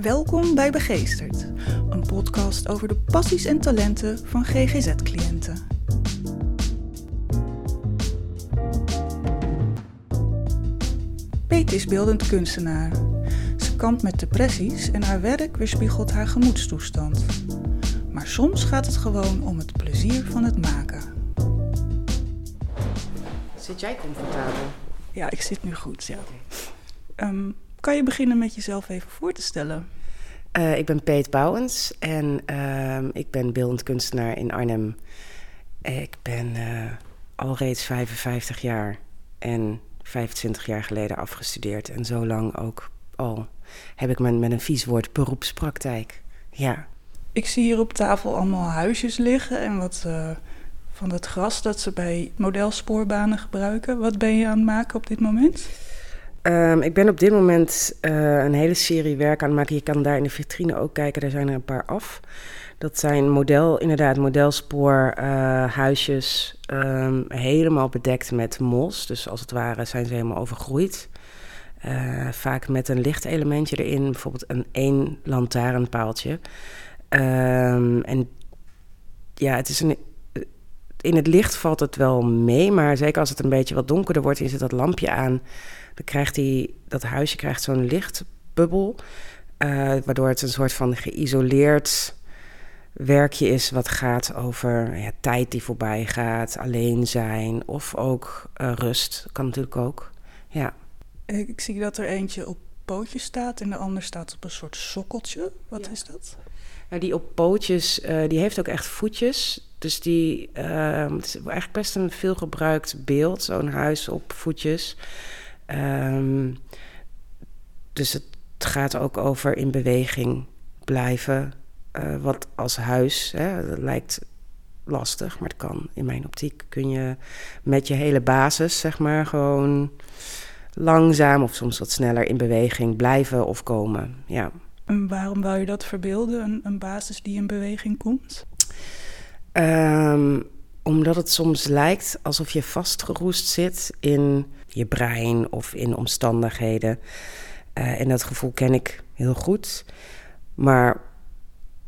Welkom bij Begeesterd, een podcast over de passies en talenten van GGZ-cliënten. Peet is beeldend kunstenaar. Ze kampt met depressies en haar werk weerspiegelt haar gemoedstoestand. Maar soms gaat het gewoon om het plezier van het maken. Zit jij comfortabel? Ja, ik zit nu goed, ja. Ehm, kan je beginnen met jezelf even voor te stellen? Uh, ik ben Peet Bouwens en uh, ik ben beeldend kunstenaar in Arnhem. Ik ben uh, al reeds 55 jaar en 25 jaar geleden afgestudeerd. En zo lang ook al heb ik mijn, met een vies woord beroepspraktijk. Ja. Ik zie hier op tafel allemaal huisjes liggen en wat uh, van het gras dat ze bij modelsporbanen gebruiken. Wat ben je aan het maken op dit moment? Um, ik ben op dit moment uh, een hele serie werk aan het maken. Je kan daar in de vitrine ook kijken, daar zijn er een paar af. Dat zijn model, inderdaad modelspoor uh, huisjes, um, helemaal bedekt met mos. Dus als het ware zijn ze helemaal overgroeid. Uh, vaak met een lichtelementje erin, bijvoorbeeld een één lantaarnpaaltje. Um, en ja, het is een, in het licht valt het wel mee, maar zeker als het een beetje wat donkerder wordt, is het dat lampje aan dan krijgt hij, dat huisje krijgt zo'n lichtbubbel. Uh, waardoor het een soort van geïsoleerd werkje is wat gaat over ja, tijd die voorbij gaat, alleen zijn of ook uh, rust. Kan natuurlijk ook. Ja. Ik zie dat er eentje op pootjes staat en de ander staat op een soort sokkeltje. Wat ja. is dat? Die op pootjes, uh, die heeft ook echt voetjes. Dus die, het is eigenlijk best een veelgebruikt beeld, zo'n huis op voetjes. Um, dus het gaat ook over in beweging blijven. Uh, wat als huis, hè, dat lijkt lastig, maar het kan. In mijn optiek kun je met je hele basis, zeg maar, gewoon langzaam of soms wat sneller in beweging blijven of komen. Ja. En waarom wou je dat verbeelden, een, een basis die in beweging komt? Um, omdat het soms lijkt alsof je vastgeroest zit in je brein of in omstandigheden. Uh, en dat gevoel ken ik heel goed. Maar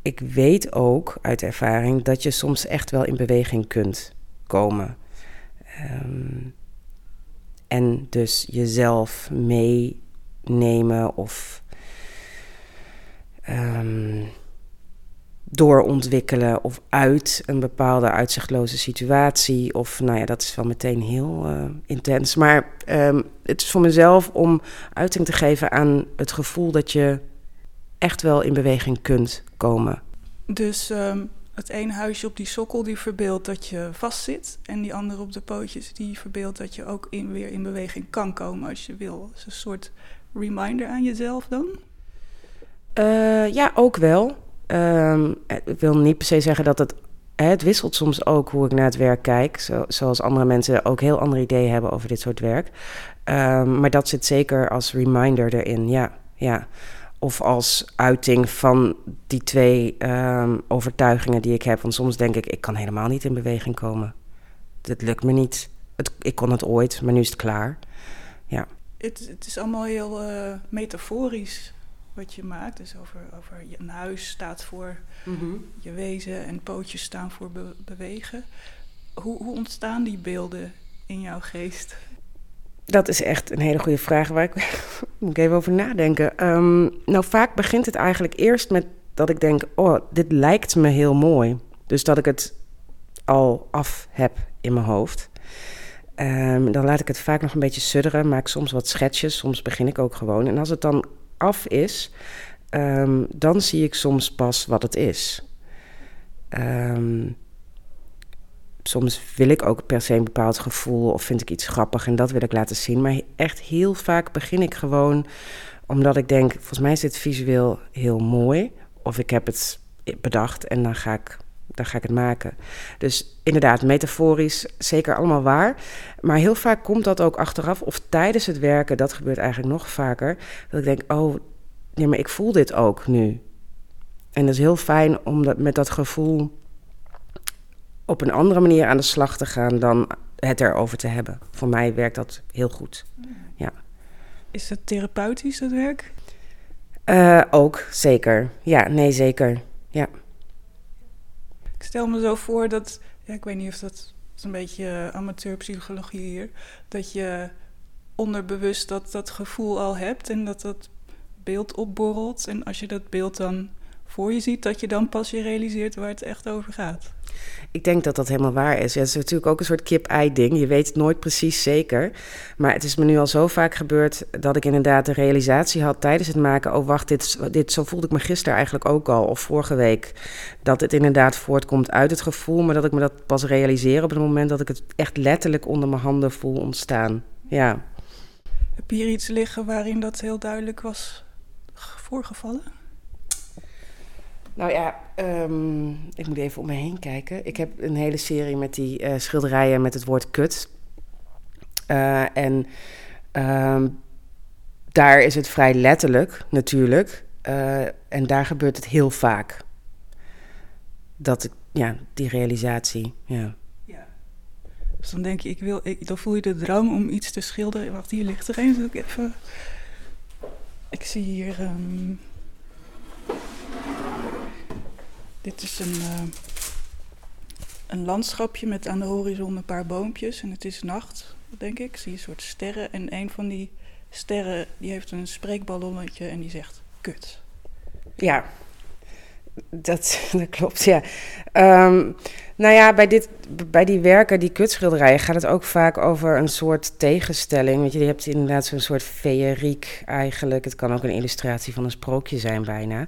ik weet ook uit ervaring dat je soms echt wel in beweging kunt komen. Um, en dus jezelf meenemen of um, doorontwikkelen of uit een bepaalde uitzichtloze situatie. Of nou ja, dat is wel meteen heel uh, intens. Maar um, het is voor mezelf om uiting te geven aan het gevoel dat je echt wel in beweging kunt komen. Dus um, het ene huisje op die sokkel die verbeeldt dat je vastzit. En die andere op de pootjes die verbeeldt dat je ook in, weer in beweging kan komen als je wil. is een soort reminder aan jezelf dan? Uh, ja, ook wel. Um, ik wil niet per se zeggen dat het. Het wisselt soms ook hoe ik naar het werk kijk. Zo, zoals andere mensen ook heel andere ideeën hebben over dit soort werk. Um, maar dat zit zeker als reminder erin, ja. ja. Of als uiting van die twee um, overtuigingen die ik heb. Want soms denk ik, ik kan helemaal niet in beweging komen. Het lukt me niet. Het, ik kon het ooit, maar nu is het klaar. Ja. Het, het is allemaal heel uh, metaforisch wat je maakt. Dus over, over een huis staat voor mm-hmm. je wezen en pootjes staan voor be bewegen. Hoe, hoe ontstaan die beelden in jouw geest? Dat is echt een hele goede vraag waar ik moet ik even over nadenken. Um, nou, vaak begint het eigenlijk eerst met dat ik denk: oh, dit lijkt me heel mooi. Dus dat ik het al af heb in mijn hoofd. Um, dan laat ik het vaak nog een beetje sudderen, maak soms wat schetsjes, soms begin ik ook gewoon. En als het dan af is, um, dan zie ik soms pas wat het is. Um, soms wil ik ook per se een bepaald gevoel of vind ik iets grappig en dat wil ik laten zien. Maar echt heel vaak begin ik gewoon omdat ik denk, volgens mij is dit visueel heel mooi. Of ik heb het bedacht en dan ga ik, dan ga ik het maken. Dus inderdaad, metaforisch, zeker allemaal waar. Maar heel vaak komt dat ook achteraf of tijdens het werken, dat gebeurt eigenlijk nog vaker. Dat ik denk, oh, nee, maar ik voel dit ook nu. En dat is heel fijn om dat, met dat gevoel op een andere manier aan de slag te gaan dan het erover te hebben. Voor mij werkt dat heel goed. Ja. Is het therapeutisch, dat werk? Uh, ook, zeker. Ja, nee, zeker. Ja. Stel me zo voor dat, ja, ik weet niet of dat is een beetje amateurpsychologie hier, dat je onderbewust dat, dat gevoel al hebt en dat dat beeld opborrelt. En als je dat beeld dan voor je ziet, dat je dan pas je realiseert waar het echt over gaat. Ik denk dat dat helemaal waar is. Ja, het is natuurlijk ook een soort kip-ei-ding. Je weet het nooit precies zeker. Maar het is me nu al zo vaak gebeurd dat ik inderdaad de realisatie had tijdens het maken. Oh, wacht, dit, dit, zo voelde ik me gisteren eigenlijk ook al, of vorige week. Dat het inderdaad voortkomt uit het gevoel, maar dat ik me dat pas realiseer op het moment dat ik het echt letterlijk onder mijn handen voel ontstaan. Ja. Heb je hier iets liggen waarin dat heel duidelijk was voorgevallen? Nou ja, ehm, ik moet even om me heen kijken. Ik heb een hele serie met die uh, schilderijen met het woord kut. Uh, en um, daar is het vrij letterlijk, natuurlijk. Uh, en daar gebeurt het heel vaak. Dat ik, ja, die realisatie, ja. Dus dan denk je, ik wil, ik, dan voel je de drang om iets te schilderen. Wacht, hier ligt er een, ik even... Ik zie hier... Um, dit is een, uh, een landschapje met aan de horizon een paar boompjes. En het is nacht, denk ik. Ik zie een soort sterren. En een van die sterren die heeft een spreekballonnetje en die zegt kut. Ja, dat, klopt, ja. Um, nou ja, bij, dit, bij die werken, die kutschilderijen, gaat het ook vaak over een soort tegenstelling. Want je, je hebt inderdaad zo'n soort feeriek eigenlijk. Het kan ook een illustratie van een sprookje zijn bijna.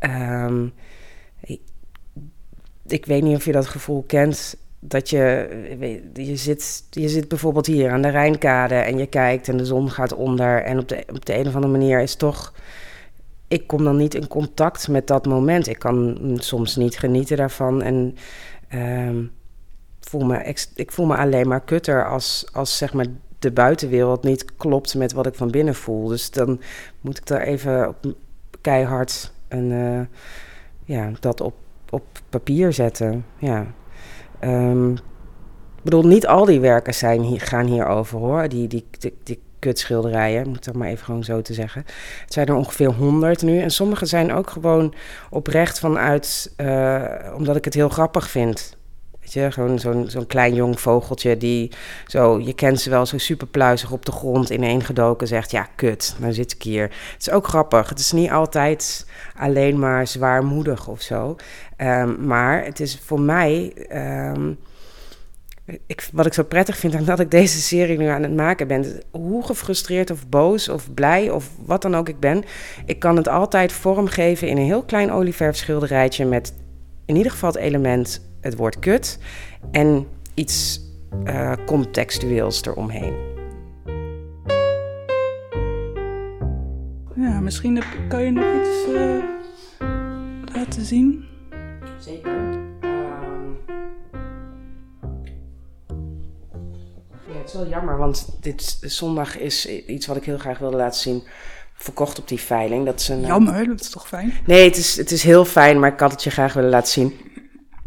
Um, ik weet niet of je dat gevoel kent. Dat je, je zit, je zit bijvoorbeeld hier aan de Rijnkade en je kijkt en de zon gaat onder. En op de, op de een of andere manier is toch. Ik kom dan niet in contact met dat moment. Ik kan soms niet genieten daarvan. En um, voel me, ik voel me alleen maar kutter als, als zeg maar de buitenwereld niet klopt met wat ik van binnen voel. Dus dan moet ik daar even op, keihard een, uh, ja, dat op op papier zetten. Ja. Um, ik bedoel, niet al die werken zijn hier, gaan hierover hoor. Die, die, die, die kutschilderijen, moet ik maar even gewoon zo te zeggen. Het zijn er ongeveer honderd nu. En sommige zijn ook gewoon oprecht vanuit, uh, omdat ik het heel grappig vind. Weet gewoon zo'n zo'n klein jong vogeltje die zo, je kent ze wel, zo super pluizig op de grond ineengedoken zegt, ja, kut, nou zit ik hier. Het is ook grappig. Het is niet altijd alleen maar zwaarmoedig of zo. Um, maar het is voor mij, um, ik, wat ik zo prettig vind aan dat ik deze serie nu aan het maken ben, hoe gefrustreerd of boos of blij of wat dan ook ik ben, ik kan het altijd vormgeven in een heel klein olieverfschilderijtje met in ieder geval het element het woord kut en iets uh, contextueels eromheen. Ja, misschien kan je nog iets uh, laten zien. Zeker. Ehm, ja, het is wel jammer, want dit zondag is iets wat ik heel graag wilde laten zien verkocht op die veiling. Dat is een, eh, Jammer, dat is toch fijn? Nee, het is, het is heel fijn, maar ik had het je graag willen laten zien.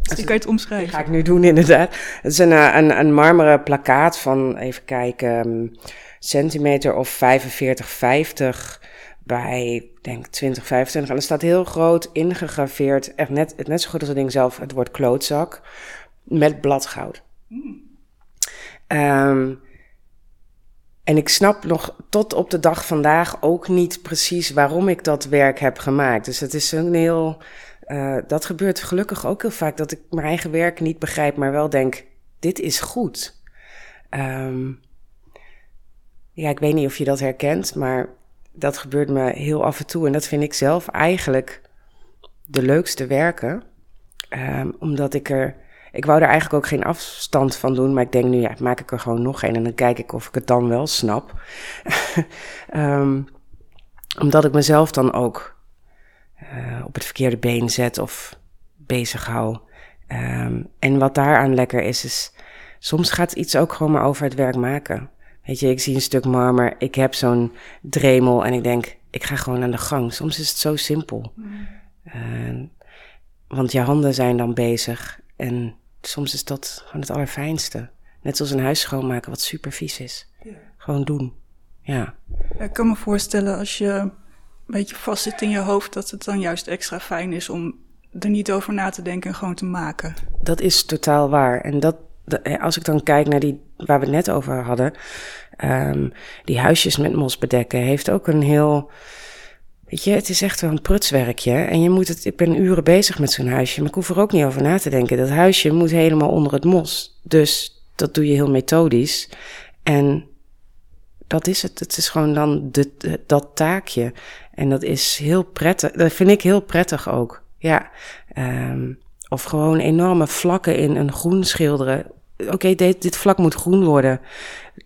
Misschien kan je het omschrijven. Dat ga ik nu doen, inderdaad. Het is een, eh, een, een marmeren plakkaat van, even kijken, um, centimeter of 45, 50 bij, denk 20, 25. En er staat heel groot ingegraveerd, echt net, net zo goed als het ding zelf, het woord klootzak, met bladgoud. Mm. Um, en ik snap nog tot op de dag vandaag ook niet precies waarom ik dat werk heb gemaakt. Dus het is een heel uh, dat gebeurt gelukkig ook heel vaak, dat ik mijn eigen werk niet begrijp, maar wel denk, dit is goed. Um, ja, ik weet niet of je dat herkent, maar dat gebeurt me heel af en toe. En dat vind ik zelf eigenlijk de leukste werken. Um, omdat ik er. Ik wou er eigenlijk ook geen afstand van doen, maar ik denk nu, ja, maak ik er gewoon nog een en dan kijk ik of ik het dan wel snap. um, omdat ik mezelf dan ook uh, op het verkeerde been zet of bezig hou. Um, en wat daaraan lekker is, is soms gaat iets ook gewoon maar over het werk maken. Weet je, ik zie een stuk marmer, ik heb zo'n dremel en ik denk, ik ga gewoon aan de gang. Soms is het zo simpel. Mm. Uh, want je handen zijn dan bezig en soms is dat gewoon het allerfijnste. Net zoals een huis schoonmaken wat super vies is. Gewoon doen. Ja. Ik kan me voorstellen als je beetje vast zit in je hoofd, dat het dan juist extra fijn is om er niet over na te denken en gewoon te maken. Dat is totaal waar. En dat, als ik dan kijk naar die waar we het net over hadden, um, die huisjes met mos bedekken, heeft ook een heel. Weet je, het is echt wel een prutswerkje. En je moet het, ik ben uren bezig met zo'n huisje, maar ik hoef er ook niet over na te denken. Dat huisje moet helemaal onder het mos. Dus dat doe je heel methodisch. En dat is het. Het is gewoon dan de, dat taakje. En dat is heel prettig. Dat vind ik heel prettig ook. Ja. Um, of gewoon enorme vlakken in een groen schilderen. Oké, dit, dit vlak moet groen worden.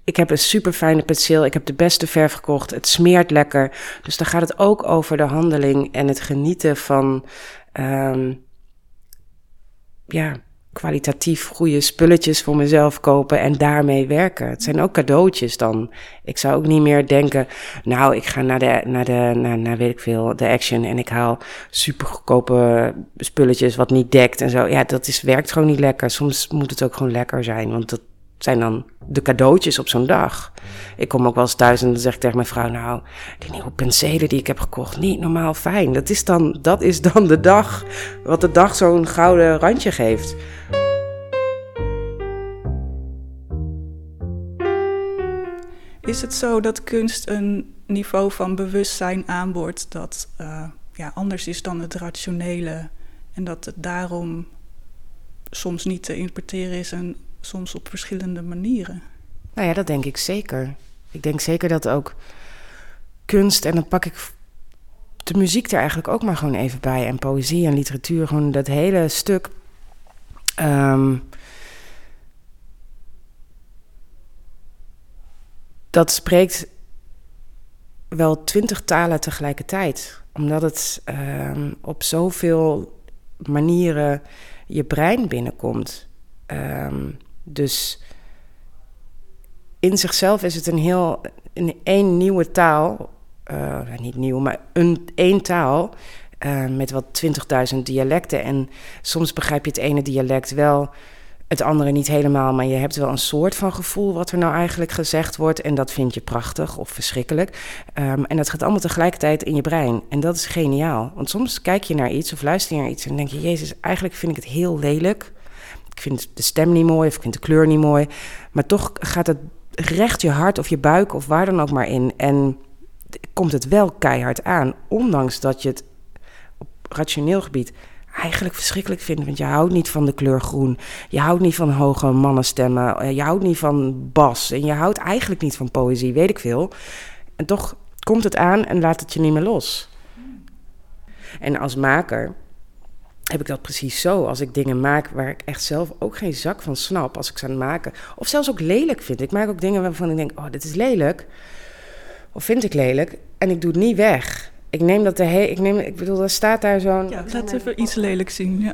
Ik heb een super fijne penseel. Ik heb de beste verf gekocht. Het smeert lekker. Dus dan gaat het ook over de handeling en het genieten van. Um, ja, kwalitatief goede spulletjes voor mezelf kopen en daarmee werken. Het zijn ook cadeautjes dan. Ik zou ook niet meer denken, nou, ik ga naar de, naar de, naar, naar weet ik veel, de action en ik haal super goedkope spulletjes wat niet dekt en zo. Ja, dat is, werkt gewoon niet lekker. Soms moet het ook gewoon lekker zijn, want dat zijn dan de cadeautjes op zo'n dag. Ik kom ook wel eens thuis en dan zeg ik tegen mijn vrouw... nou, die nieuwe penselen die ik heb gekocht, niet normaal fijn. Dat is dan, dat is dan de dag, wat de dag zo'n gouden randje geeft. Is het zo dat kunst een niveau van bewustzijn aanboort... dat uh, ja, anders is dan het rationele... en dat het daarom soms niet te interpreteren is... en soms op verschillende manieren. Nou ja, dat denk ik zeker. Ik denk zeker dat ook kunst, en dan pak ik de muziek er eigenlijk ook maar gewoon even bij, en poëzie en literatuur, gewoon dat hele stuk. Um, dat spreekt wel twintig talen tegelijkertijd, omdat het um, op zoveel manieren je brein binnenkomt. Um, dus in zichzelf is het een heel een één nieuwe taal, uh, niet nieuw, maar een één taal uh, met wat 20.000 dialecten. En soms begrijp je het ene dialect wel, het andere niet helemaal, maar je hebt wel een soort van gevoel wat er nou eigenlijk gezegd wordt. En dat vind je prachtig of verschrikkelijk. Um, en dat gaat allemaal tegelijkertijd in je brein. En dat is geniaal. Want soms kijk je naar iets of luister je naar iets en denk je, Jezus, eigenlijk vind ik het heel lelijk. Ik vind de stem niet mooi of ik vind de kleur niet mooi. Maar toch gaat het recht je hart of je buik of waar dan ook maar in. En komt het wel keihard aan. Ondanks dat je het op rationeel gebied eigenlijk verschrikkelijk vindt. Want je houdt niet van de kleur groen. Je houdt niet van hoge mannenstemmen. Eh, je houdt niet van bas. En je houdt eigenlijk niet van poëzie, weet ik veel. En toch komt het aan en laat het je niet meer los. En als maker heb ik dat precies zo. Als ik dingen maak waar ik echt zelf ook geen zak van snap, als ik ze aan het maken. Of zelfs ook lelijk vind. Ik maak ook dingen waarvan ik denk, oh, dit is lelijk. Of vind ik lelijk. En ik doe het niet weg. Ik neem dat de hele... Ik, neem, ik bedoel, er staat daar zo'n... Ja, laat even iets lelijk zien, ja.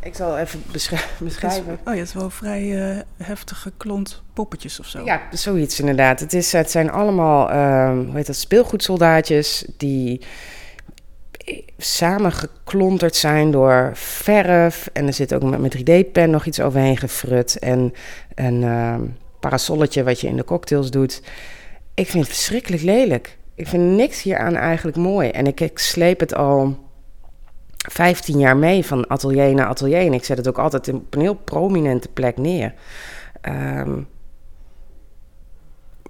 Ik zal even beschrijven. oh ja, het is wel vrij uh, heftige klont poppetjes of zo. Ja, zoiets inderdaad. Het, is, het zijn allemaal, uh, hoe heet dat, speelgoedsoldaatjes die samengeklonterd zijn door verf. En er zit ook met 3D-pen nog iets overheen gefrut. En een uh, parasolletje wat je in de cocktails doet. Ik vind het verschrikkelijk lelijk. Ik vind niks hieraan eigenlijk mooi. En ik, ik sleep het al 15 jaar mee van atelier naar atelier. En ik zet het ook altijd op een heel prominente plek neer. Um,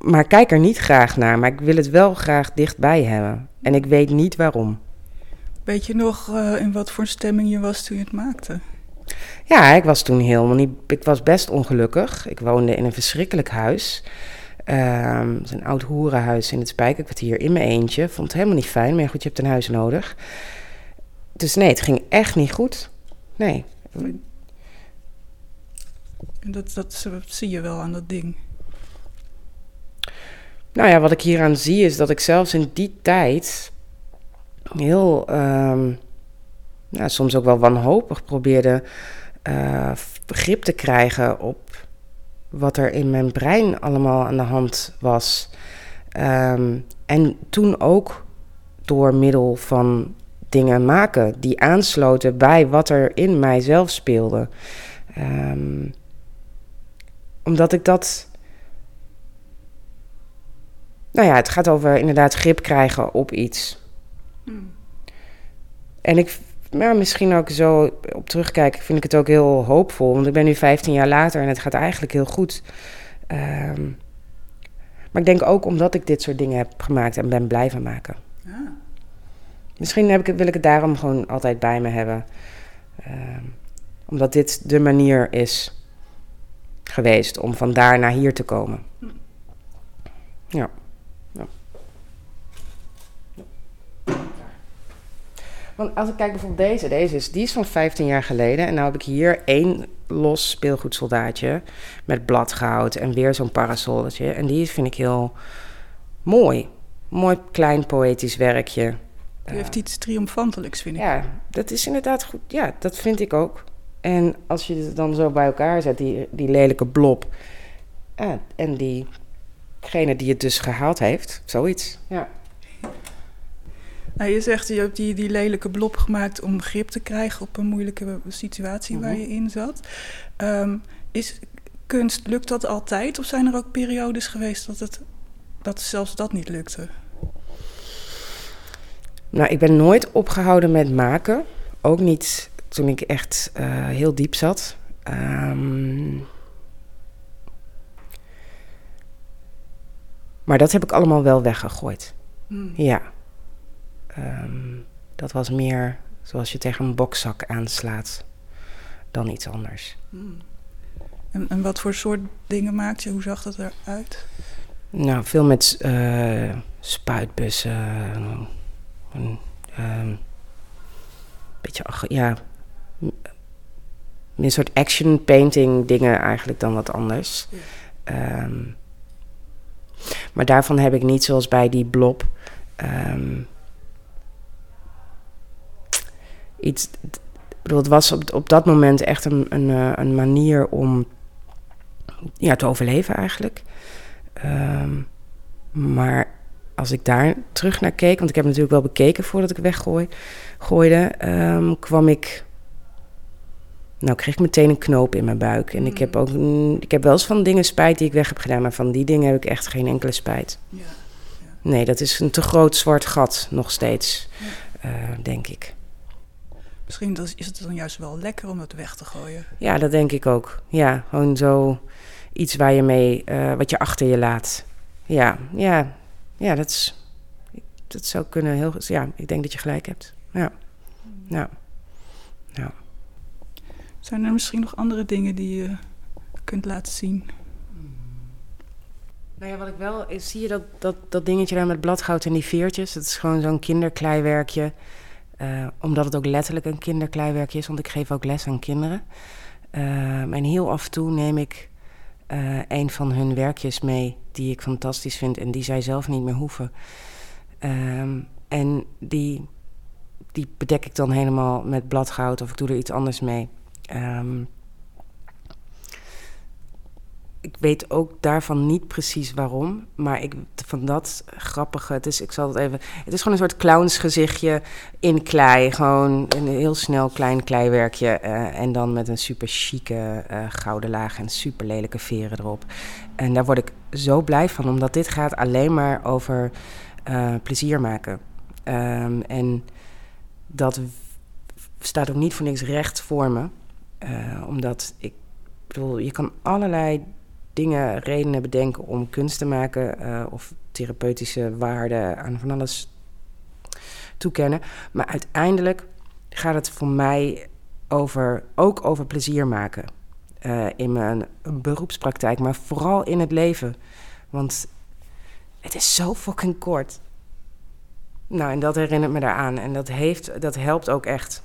maar kijk er niet graag naar. Maar ik wil het wel graag dichtbij hebben. En ik weet niet waarom. Weet je nog uh, in wat voor stemming je was toen je het maakte? Ja, ik was toen helemaal niet. Ik was best ongelukkig. Ik woonde in een verschrikkelijk huis. Is een oud hoerenhuis in het Spijkerkwartier in mijn eentje. Vond het helemaal niet fijn, maar goed, je hebt een huis nodig. Dus nee, het ging echt niet goed. Nee. En dat, dat zie je wel aan dat ding. Nou ja, wat ik hieraan zie is dat ik zelfs in die tijd heel, nou, soms ook wel wanhopig probeerde uh, begrip te krijgen op wat er in mijn brein allemaal aan de hand was. Um, en toen ook door middel van dingen maken die aansloten bij wat er in mijzelf speelde. Um, omdat ik dat nou ja, het gaat over inderdaad grip krijgen op iets. Hmm. En ik, ja, misschien ook zo op terugkijken, vind ik het ook heel hoopvol. Want ik ben nu 15 jaar later en het gaat eigenlijk heel goed. Ehm, maar ik denk ook omdat ik dit soort dingen heb gemaakt en ben blijven maken. Ah. Misschien heb ik, wil ik het daarom gewoon altijd bij me hebben. Ehm, omdat dit de manier is geweest om van daar naar hier te komen. Hm. Ja. Want als ik kijk bijvoorbeeld deze, deze is, die is van 15 jaar geleden. En nu heb ik hier één los speelgoedsoldaatje met bladgoud en weer zo'n parasolletje. En die vind ik heel mooi. Mooi klein poëtisch werkje. Die heeft iets triomfantelijks, vind ik. Ja, dat is inderdaad goed. Ja, dat vind ik ook. En als je het dan zo bij elkaar zet, die, die lelijke blob. en diegene die het dus gehaald heeft, zoiets. Ja. Nou, je zegt, je hebt die, die lelijke blob gemaakt om grip te krijgen op een moeilijke situatie waar mhm. je in zat. Um, is kunst, lukt dat altijd? Of zijn er ook periodes geweest dat, het, dat zelfs dat niet lukte? Nou, ik ben nooit opgehouden met maken. Ook niet toen ik echt uh, heel diep zat. Um, maar dat heb ik allemaal wel weggegooid. Hmm. Ja. Um, dat was meer zoals je tegen een bokzak aanslaat dan iets anders. Hmm. En, en, wat voor soort dingen maakt je? Hoe zag dat eruit? Nou, veel met uh, spuitbussen. Een um, beetje, ja, een soort action painting dingen eigenlijk dan wat anders. Ehm, maar daarvan heb ik niet zoals bij die blob um, iets. bedoel, het was op, op dat moment echt een, een, eh, een manier om ja, te overleven eigenlijk. Um, maar als ik daar terug naar keek, want ik heb natuurlijk wel bekeken voordat ik weggooi, gooide, um, kwam ik. Nou, kreeg ik meteen een knoop in mijn buik. En ik heb mm. ook. Ik heb wel eens van dingen spijt die ik weg heb gedaan, maar van die dingen heb ik echt geen enkele spijt. Ja, ja. Nee, dat is een te groot zwart gat nog steeds, uh, denk ik. Misschien is het dan juist wel lekker om het weg te gooien. Ja, dat denk ik ook. Ja, gewoon zo iets waar je mee, uh, wat je achter je laat. Ja, ja, ja, dat, is, dat zou kunnen heel Ja, ik denk dat je gelijk hebt. Ja. Ja. ja. Zijn er misschien nog andere dingen die je kunt laten zien? Nou ja, wat ik wel... Zie je dat, dat, dat dingetje daar met bladgoud en die veertjes? Dat is gewoon zo'n kinderkleiwerkje. Uh, omdat het ook letterlijk een kinderkleiwerkje is. Want ik geef ook les aan kinderen. Uh, en heel af en toe neem ik uh, een van hun werkjes mee die ik fantastisch vind en die zij zelf niet meer hoeven. Um, en die, die bedek ik dan helemaal met bladgoud of ik doe er iets anders mee. Um, ik weet ook daarvan niet precies waarom. Maar ik, van dat grappige. Het is, ik zal het even. Het is gewoon een soort clownsgezichtje in klei. Gewoon een heel snel klein kleiwerkje. Uh, en dan met een super chique uh, gouden laag en super lelijke veren erop. En daar word ik zo blij van, omdat dit gaat alleen maar over uh, plezier maken. Um, en dat staat ook niet voor niks recht voor me. omdat ik bedoel, je kan allerlei dingen, redenen bedenken om kunst te maken uh, of therapeutische waarden aan van alles toekennen. Maar uiteindelijk gaat het voor mij over, ook over plezier maken. Uh, in mijn beroepspraktijk, maar vooral in het leven. Want het is zo fucking kort. Nou, en dat herinnert me daaraan. En dat, heeft, dat helpt ook echt.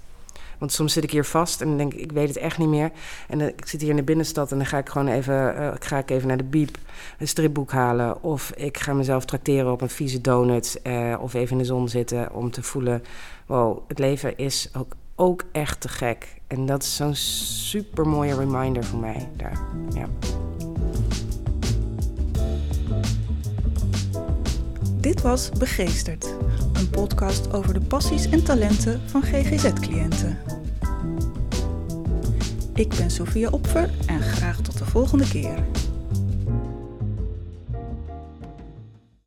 Want soms zit ik hier vast en denk ik, ik weet het echt niet meer. En ik zit hier in de binnenstad en dan ga ik gewoon even, uh, ga ik even naar de biep, een stripboek halen. Of ik ga mezelf trakteren op een vieze donut. Uh, of even in de zon zitten om te voelen, wow, het leven is ook, ook echt te gek. En dat is zo'n super mooie reminder voor mij daar. Ja. Dit was Begeesterd, een podcast over de passies en talenten van GGZ-cliënten. Ik ben Sofia Opfer en graag tot de volgende keer.